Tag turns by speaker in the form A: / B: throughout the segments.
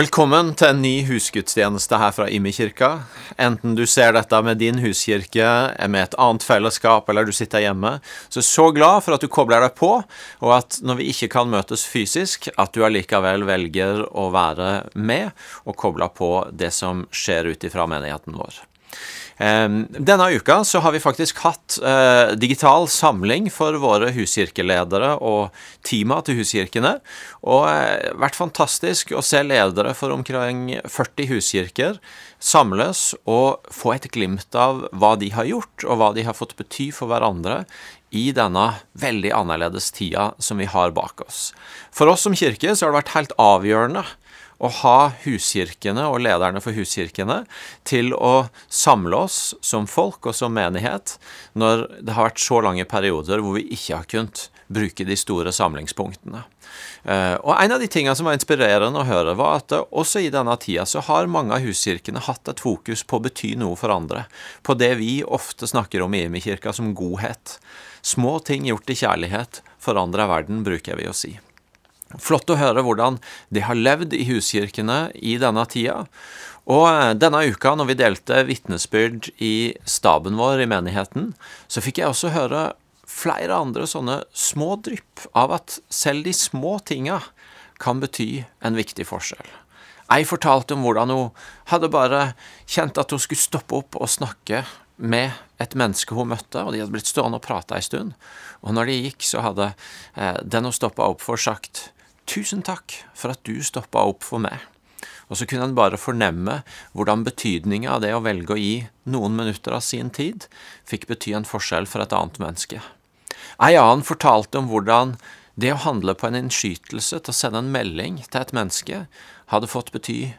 A: Velkommen til en ny husgudstjeneste her fra Imi-kirka. Enten du ser dette med din huskirke, med et annet fellesskap, eller du sitter hjemme, så er så glad for at du kobler deg på, og at når vi ikke kan møtes fysisk, at du allikevel velger å være med og koble på det som skjer ut ifra menigheten vår. Ehm, denne uka så har vi faktisk hatt eh, digital samling for våre huskirkeledere og teama til huskirkene. Og eh, vært fantastisk å se ledere for omkring 40 huskirker samles og få et glimt av hva de har gjort, og hva de har fått bety for hverandre i denne veldig annerledes tida som vi har bak oss. For oss som kirke så har det vært helt avgjørende å ha huskirkene og lederne for huskirkene til å samle oss som folk og som menighet når det har vært så lange perioder hvor vi ikke har kunnet bruke de store samlingspunktene. Eh, og En av de tingene som var inspirerende å høre, var at også i denne tida så har mange av huskirkene hatt et fokus på å bety noe for andre. På det vi ofte snakker om i Imi-kirka som godhet. Små ting gjort i kjærlighet forandrer verden, bruker vi å si. Flott å høre hvordan de har levd i huskirkene i denne tida. Og eh, denne uka, når vi delte vitnesbyrd i staben vår i menigheten, så fikk jeg også høre flere andre sånne små drypp av at selv de små tinga kan bety en viktig forskjell. Ei fortalte om hvordan hun hadde bare kjent at hun skulle stoppe opp og snakke med et menneske hun møtte, og de hadde blitt stående og prate ei stund. Og når de gikk, så hadde eh, den hun stoppa opp for, sagt Tusen takk for at du stoppa opp for meg. Og så kunne han bare fornemme hvordan betydninga av det å velge å gi noen minutter av sin tid fikk bety en forskjell for et annet menneske. Ei annen fortalte om hvordan det å handle på en innskytelse til å sende en melding til et menneske hadde fått bety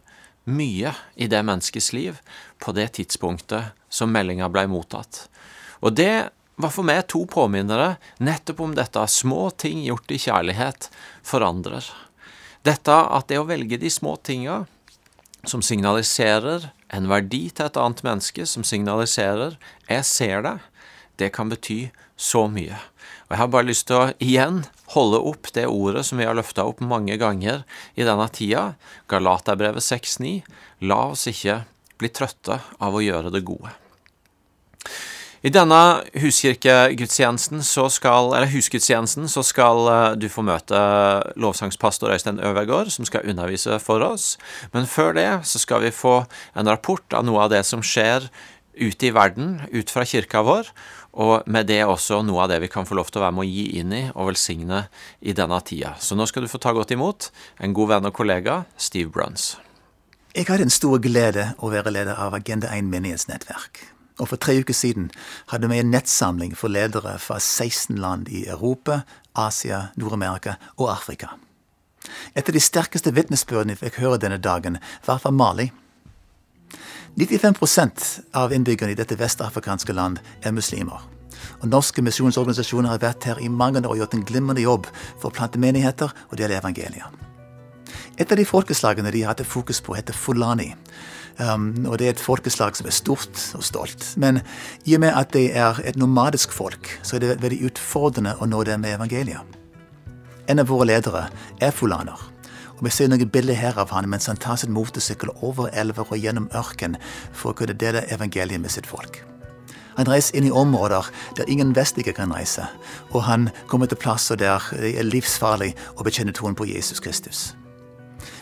A: mye i det menneskets liv på det tidspunktet som meldinga blei mottatt. Og det var for meg to påminnere nettopp om dette. Små ting gjort i kjærlighet forandrer. Dette at det å velge de små tinga som signaliserer en verdi til et annet menneske, som signaliserer 'jeg ser deg', det kan bety så mye. Og Jeg har bare lyst til å igjen holde opp det ordet som vi har løfta opp mange ganger i denne tida, Galaterbrevet 6,9. La oss ikke bli trøtte av å gjøre det gode. I denne huskirkegudstjenesten så skal, så skal eh, du få møte lovsangspastor Øystein Øvergaard, som skal undervise for oss. Men før det så skal vi få en rapport av noe av det som skjer ute i verden, ut fra kirka vår, og med det også noe av det vi kan få lov til å være med å gi inn i og velsigne i denne tida. Så nå skal du få ta godt imot en god venn og kollega, Steve Bruns.
B: Jeg har den store glede å være leder av Agenda 1 menighetsnettverk. Og for tre uker siden hadde vi en nettsamling for ledere fra 16 land i Europa, Asia, Nord-Amerika og Afrika. Et av de sterkeste vitnesbyrdene vi fikk høre denne dagen, var fra Mali. 95% av innbyggerne i dette vestafrikanske land er muslimer. Og Norske misjonsorganisasjoner har vært her i mange år og gjort en glimrende jobb for å plante menigheter og dele evangeliet. Et av de folkeslagene de hadde fokus på, heter fulani. Um, og det er et folkeslag som er stort og stolt. Men i og med at det er et nomadisk folk, så er det veldig utfordrende å nå dem med evangeliet. En av våre ledere er fulaner. Og Vi ser noen bilder her av han mens han tar sin motorsykkel over elver og gjennom ørken for å kunne dele evangeliet med sitt folk. Han reiser inn i områder der ingen vestlige kan reise, og han kommer til plasser der det er livsfarlig å bekjenne troen på Jesus Kristus.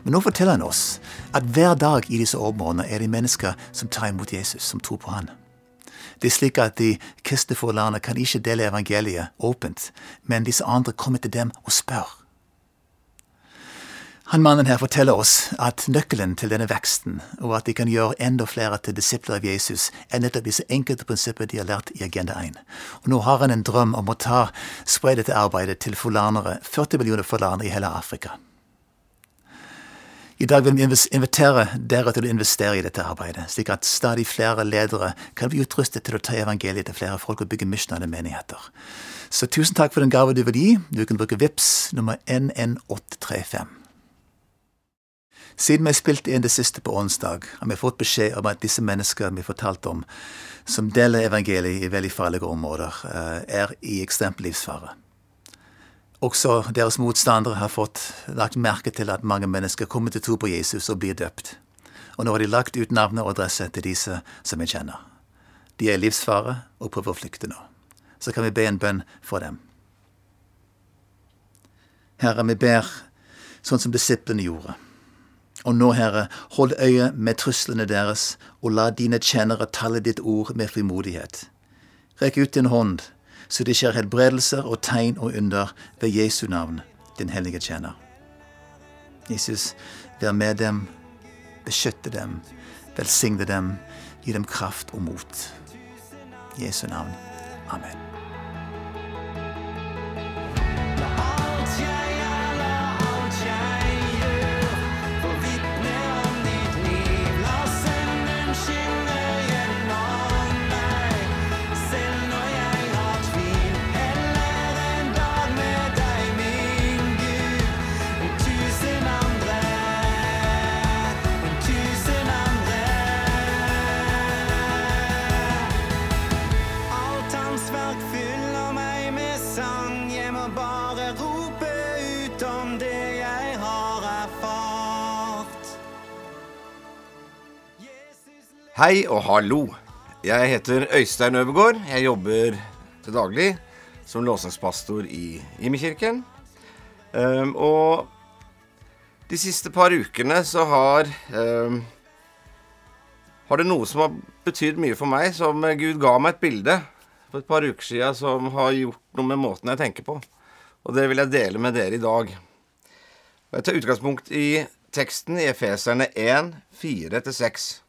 B: Men nå forteller han oss at hver dag i disse områdene er det mennesker som tar imot Jesus, som tror på han. Det er slik at de kristne forlærerne kan ikke dele evangeliet åpent, men disse andre kommer til dem og spør. Han mannen her forteller oss at nøkkelen til denne veksten, og at de kan gjøre enda flere til disipler av Jesus, er nettopp disse enkelte prinsipper de har lært i Agenda 1. Og nå har han en drøm om å ta spre dette arbeidet til forlanere, 40 millioner forlanere i hele Afrika. I dag vil vi invitere dere til å investere i dette arbeidet, slik at stadig flere ledere kan bli utrustet til å ta evangeliet til flere folk og bygge misjonale menigheter. Så tusen takk for den gave du vil gi. Du kan bruke VIPS nummer 11835. Siden vi spilte inn det siste på onsdag, har vi fått beskjed om at disse menneskene vi fortalte om, som deler evangeliet i veldig farlige områder, eh, er i ekstremt livsfare. Også deres motstandere har fått lagt merke til at mange mennesker kommer til tro på Jesus og blir døpt. Og nå har de lagt ut navnet og adresse til disse som vi kjenner. De er i livsfare og prøver å flykte nå. Så kan vi be en bønn for dem. Herre, vi ber sånn som disiplene gjorde. Og nå, Herre, hold øye med truslene deres, og la dine tjenere talle ditt ord med frimodighet. Rekk ut din hånd så det skjer helbredelser og tegn og under ved Jesu navn, din hellige tjener. Jesus, vær med dem, beskytte dem, velsigne dem, gi dem kraft og mot. Jesu navn. Amen.
C: Hei og hallo. Jeg heter Øystein Øvergaard. Jeg jobber til daglig som låsingspastor i Imekirken. Um, og de siste par ukene så har um, Har det noe som har betydd mye for meg, som Gud ga meg et bilde for et par uker siden som har gjort noe med måten jeg tenker på. Og det vil jeg dele med dere i dag. Jeg tar utgangspunkt i teksten i Efeserne 1, 4-6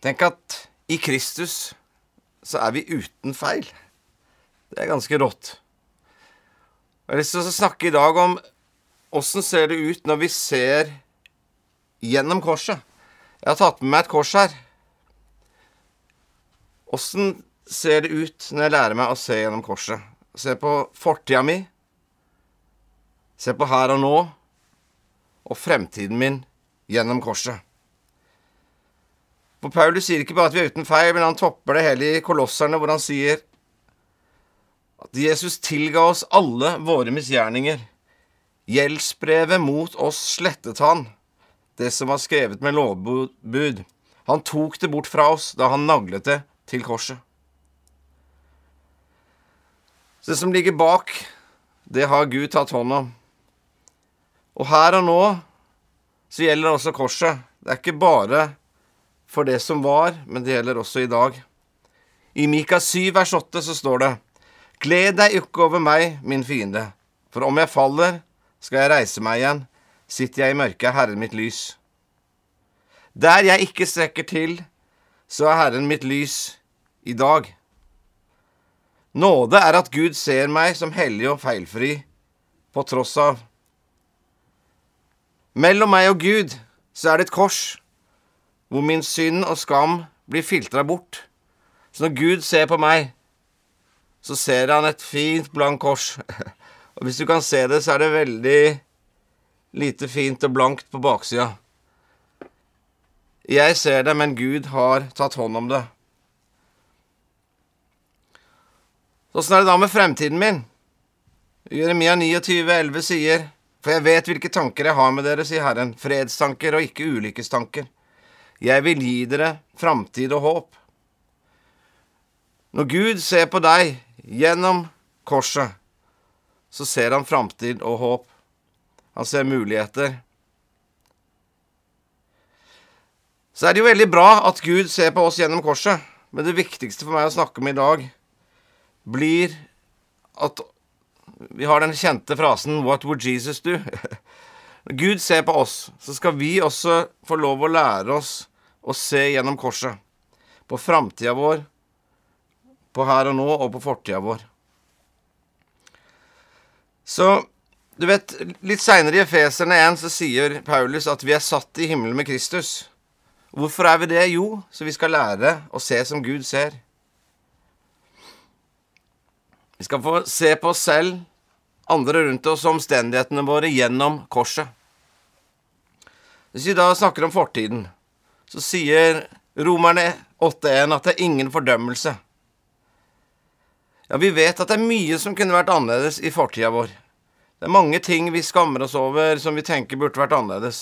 C: Tenk at i Kristus så er vi uten feil. Det er ganske rått. Jeg har lyst til å snakke i dag om åssen ser det ut når vi ser gjennom korset. Jeg har tatt med meg et kors her. Åssen ser det ut når jeg lærer meg å se gjennom korset? Se på fortida mi. Se på her og nå. Og fremtiden min gjennom korset. For Paulus sier ikke bare at vi er uten feil, men han topper det hele i Kolosserne, hvor han sier at Jesus tilga oss alle våre misgjerninger. Gjeldsbrevet mot oss slettet han, det som var skrevet med lovbud. Han tok det bort fra oss da han naglet det til korset. Så det som ligger bak, det har Gud tatt hånd om. Og her og nå så gjelder også korset. Det er ikke bare for det som var, men det gjelder også i dag. I Mika 7 vers 8 så står det:" Gled deg ikke over meg, min fiende, for om jeg faller, skal jeg reise meg igjen. Sitter jeg i mørket, er Herren mitt lys. Der jeg ikke strekker til, så er Herren mitt lys i dag. Nåde er at Gud ser meg som hellig og feilfri, på tross av. Mellom meg og Gud så er det et kors hvor min synd og skam blir filtra bort. Så når Gud ser på meg, så ser han et fint, blankt kors. Og hvis du kan se det, så er det veldig lite fint og blankt på baksida. Jeg ser det, men Gud har tatt hånd om det. Åssen er det da med fremtiden min? Jeremia 29, 11 sier, For jeg vet hvilke tanker jeg har med dere, sier Herren, fredstanker og ikke ulykkestanker jeg vil gi dere framtid og håp. Når Gud ser på deg gjennom korset, så ser han framtid og håp. Han ser muligheter. Så er det jo veldig bra at Gud ser på oss gjennom korset, men det viktigste for meg å snakke om i dag blir at vi har den kjente frasen 'What would Jesus do?' Når Gud ser på oss, så skal vi også få lov å lære oss og se gjennom korset. På framtida vår, på her og nå og på fortida vår. Så du vet, litt seinere i Efeserne 1 så sier Paulus at vi er satt i himmelen med Kristus. Hvorfor er vi det? Jo, så vi skal lære å se som Gud ser. Vi skal få se på oss selv, andre rundt oss og omstendighetene våre gjennom korset. Hvis vi da snakker om fortiden, så sier Romerne 8.1 at det er ingen fordømmelse. Ja, vi vet at det er mye som kunne vært annerledes i fortida vår. Det er mange ting vi skammer oss over som vi tenker burde vært annerledes.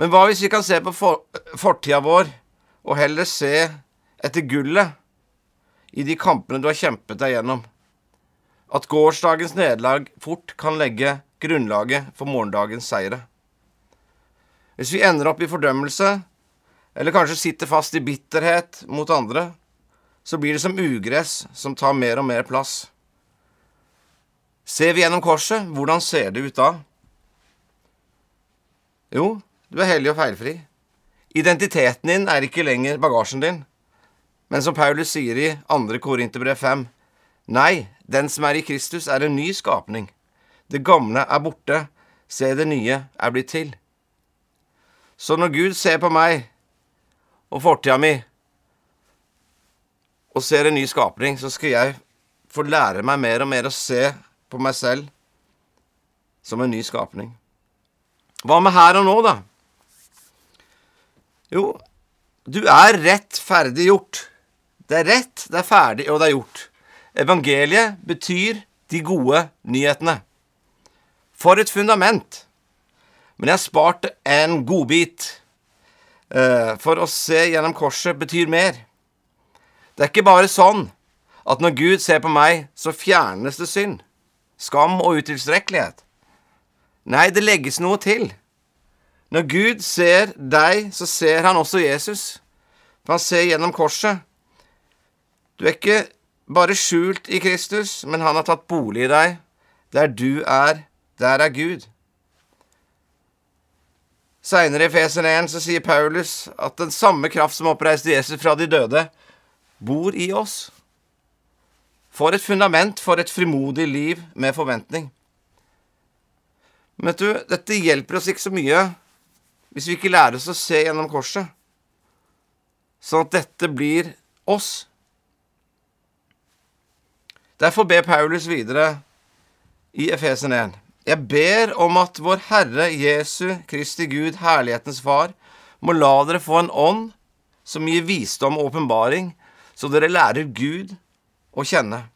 C: Men hva hvis vi kan se på for fortida vår og heller se etter gullet i de kampene du har kjempet deg gjennom? At gårsdagens nederlag fort kan legge grunnlaget for morgendagens seire. Hvis vi ender opp i fordømmelse, eller kanskje sitter fast i bitterhet mot andre, så blir det som ugress som tar mer og mer plass. Ser vi gjennom korset, hvordan ser det ut da? Jo, du er hellig og feilfri. Identiteten din er ikke lenger bagasjen din. Men som Paulus sier i 2. Korinterbrev 5.: Nei, den som er i Kristus, er en ny skapning. Det gamle er borte, se det nye er blitt til. Så når Gud ser på meg og fortida mi og ser en ny skapning, så skal jeg få lære meg mer og mer å se på meg selv som en ny skapning. Hva med her og nå, da? Jo, du er rett ferdig gjort. Det er rett, det er ferdig, og det er gjort. Evangeliet betyr de gode nyhetene. For et fundament. Men jeg har spart en godbit. Eh, for å se gjennom korset betyr mer. Det er ikke bare sånn at når Gud ser på meg, så fjernes det synd skam og utilstrekkelighet. Nei, det legges noe til. Når Gud ser deg, så ser han også Jesus. For han ser gjennom korset. Du er ikke bare skjult i Kristus, men han har tatt bolig i deg. Der du er, der er Gud. Seinere i Feseren 1 så sier Paulus at den samme kraft som oppreiste Jesus fra de døde, bor i oss. For et fundament for et frimodig liv med forventning. Men vet du, dette hjelper oss ikke så mye hvis vi ikke lærer oss å se gjennom korset, sånn at dette blir oss. Derfor ber Paulus videre i Efesen 1. Jeg ber om at vår Herre Jesu Kristi Gud, herlighetens Far, må la dere få en ånd som gir visdom og åpenbaring, så dere lærer Gud å kjenne.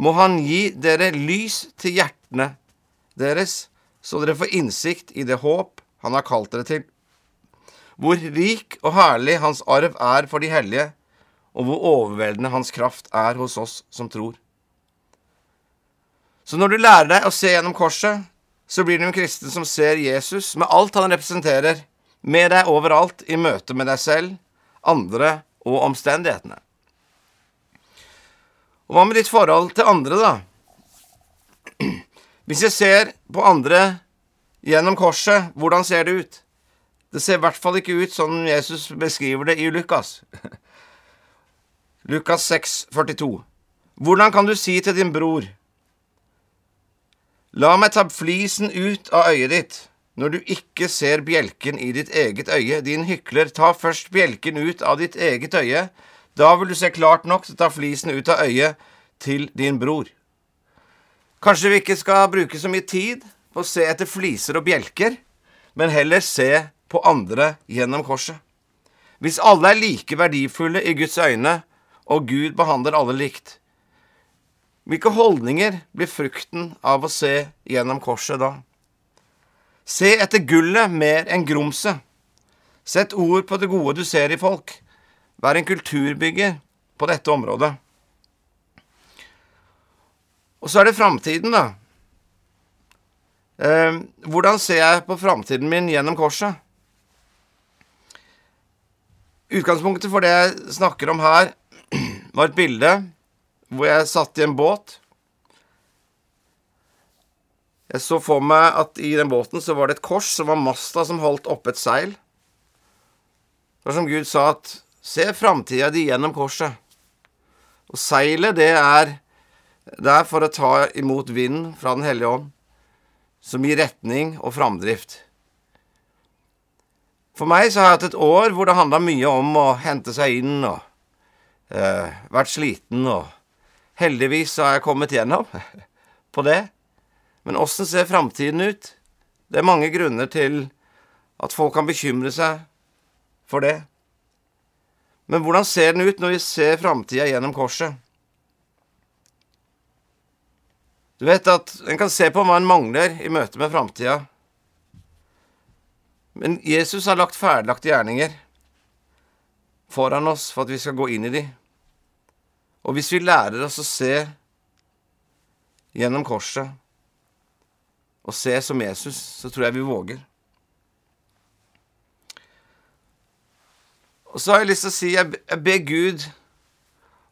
C: Må Han gi dere lys til hjertene deres, så dere får innsikt i det håp Han har kalt dere til. Hvor rik og herlig Hans arv er for de hellige, og hvor overveldende Hans kraft er hos oss som tror. Så når du lærer deg å se gjennom korset, så blir du en kristen som ser Jesus med alt han representerer, med deg overalt i møte med deg selv, andre og omstendighetene. Og hva med ditt forhold til andre, da? Hvis jeg ser på andre gjennom korset, hvordan ser det ut? Det ser i hvert fall ikke ut som Jesus beskriver det i Lukas. Lukas 6, 42. Hvordan kan du si til din bror La meg ta flisen ut av øyet ditt, når du ikke ser bjelken i ditt eget øye. Din hykler, ta først bjelken ut av ditt eget øye, da vil du se klart nok til å ta flisen ut av øyet til din bror. Kanskje vi ikke skal bruke så mye tid på å se etter fliser og bjelker, men heller se på andre gjennom korset. Hvis alle er like verdifulle i Guds øyne, og Gud behandler alle likt, hvilke holdninger blir frukten av å se gjennom korset da? Se etter gullet mer enn grumset. Sett ord på det gode du ser i folk. Vær en kulturbygger på dette området. Og så er det framtiden, da. Eh, hvordan ser jeg på framtiden min gjennom korset? Utgangspunktet for det jeg snakker om her, var et bilde hvor jeg satt i en båt. Jeg så for meg at i den båten så var det et kors som var masta som holdt oppe et seil. Det var som Gud sa at Se framtida di gjennom korset. Og seilet, det er Det er for å ta imot vinden fra Den hellige ånd, som gir retning og framdrift. For meg så har jeg hatt et år hvor det handla mye om å hente seg inn og eh, vært sliten, og heldigvis har jeg kommet gjennom på det. Men åssen ser framtiden ut? Det er mange grunner til at folk kan bekymre seg for det. Men hvordan ser den ut når vi ser framtida gjennom korset? Du vet at en kan se på hva en mangler i møte med framtida. Men Jesus har lagt ferdiglagte gjerninger foran oss for at vi skal gå inn i de. Og hvis vi lærer oss å se gjennom korset, og se som Jesus, så tror jeg vi våger. Og så har jeg lyst til å si jeg ber Gud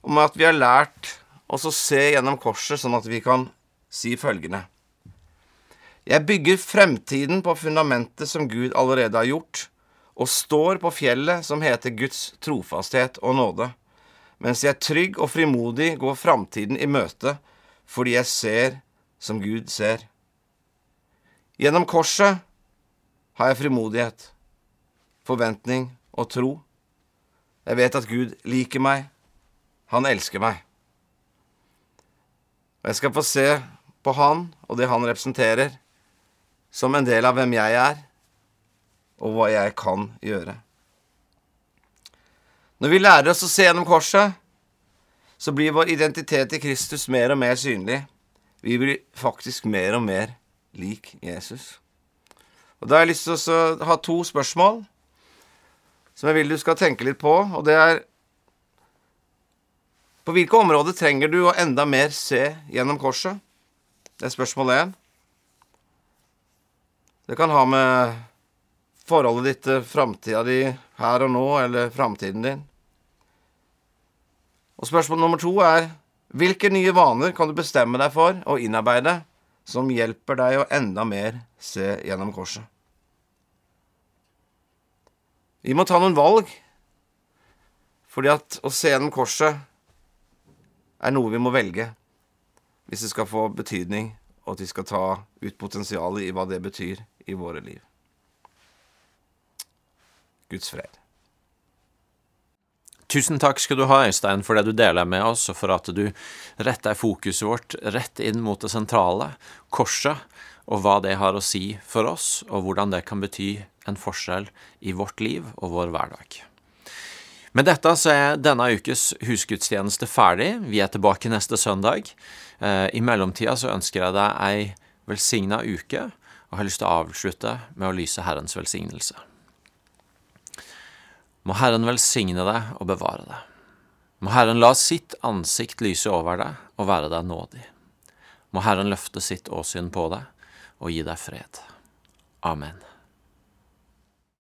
C: om at vi har lært oss å se gjennom korset, sånn at vi kan si følgende Jeg bygger fremtiden på fundamentet som Gud allerede har gjort, og står på fjellet som heter Guds trofasthet og nåde, mens jeg trygg og frimodig går framtiden i møte fordi jeg ser som Gud ser. Gjennom korset har jeg frimodighet, forventning og tro. Jeg vet at Gud liker meg. Han elsker meg. Og jeg skal få se på han og det han representerer, som en del av hvem jeg er, og hva jeg kan gjøre. Når vi lærer oss å se gjennom korset, så blir vår identitet i Kristus mer og mer synlig. Vi blir faktisk mer og mer lik Jesus. Og Da har jeg lyst til å ha to spørsmål som jeg vil du skal tenke litt på. Og det er På hvilke områder trenger du å enda mer se gjennom korset? Det er spørsmål én. Det kan ha med forholdet ditt til framtida di her og nå, eller framtiden din. Og spørsmål nummer to er hvilke nye vaner kan du bestemme deg for å innarbeide som hjelper deg å enda mer se gjennom korset. Vi må ta noen valg, fordi at å se gjennom korset er noe vi må velge hvis det skal få betydning, og at vi skal ta ut potensialet i hva det betyr i våre liv. Guds fred.
A: Tusen takk skal du ha, Øystein, for det du deler med oss, og for at du retter fokuset vårt rett inn mot det sentrale, korset, og hva det har å si for oss, og hvordan det kan bety en forskjell i vårt liv og vår hverdag. Med dette så er denne ukes husgudstjeneste ferdig. Vi er tilbake neste søndag. Eh, I mellomtida så ønsker jeg deg ei velsigna uke, og har lyst til å avslutte med å lyse Herrens velsignelse. Må Herren velsigne deg og bevare deg. Må Herren la sitt ansikt lyse over deg og være deg nådig. Må Herren løfte sitt åsyn på deg og gi deg fred. Amen.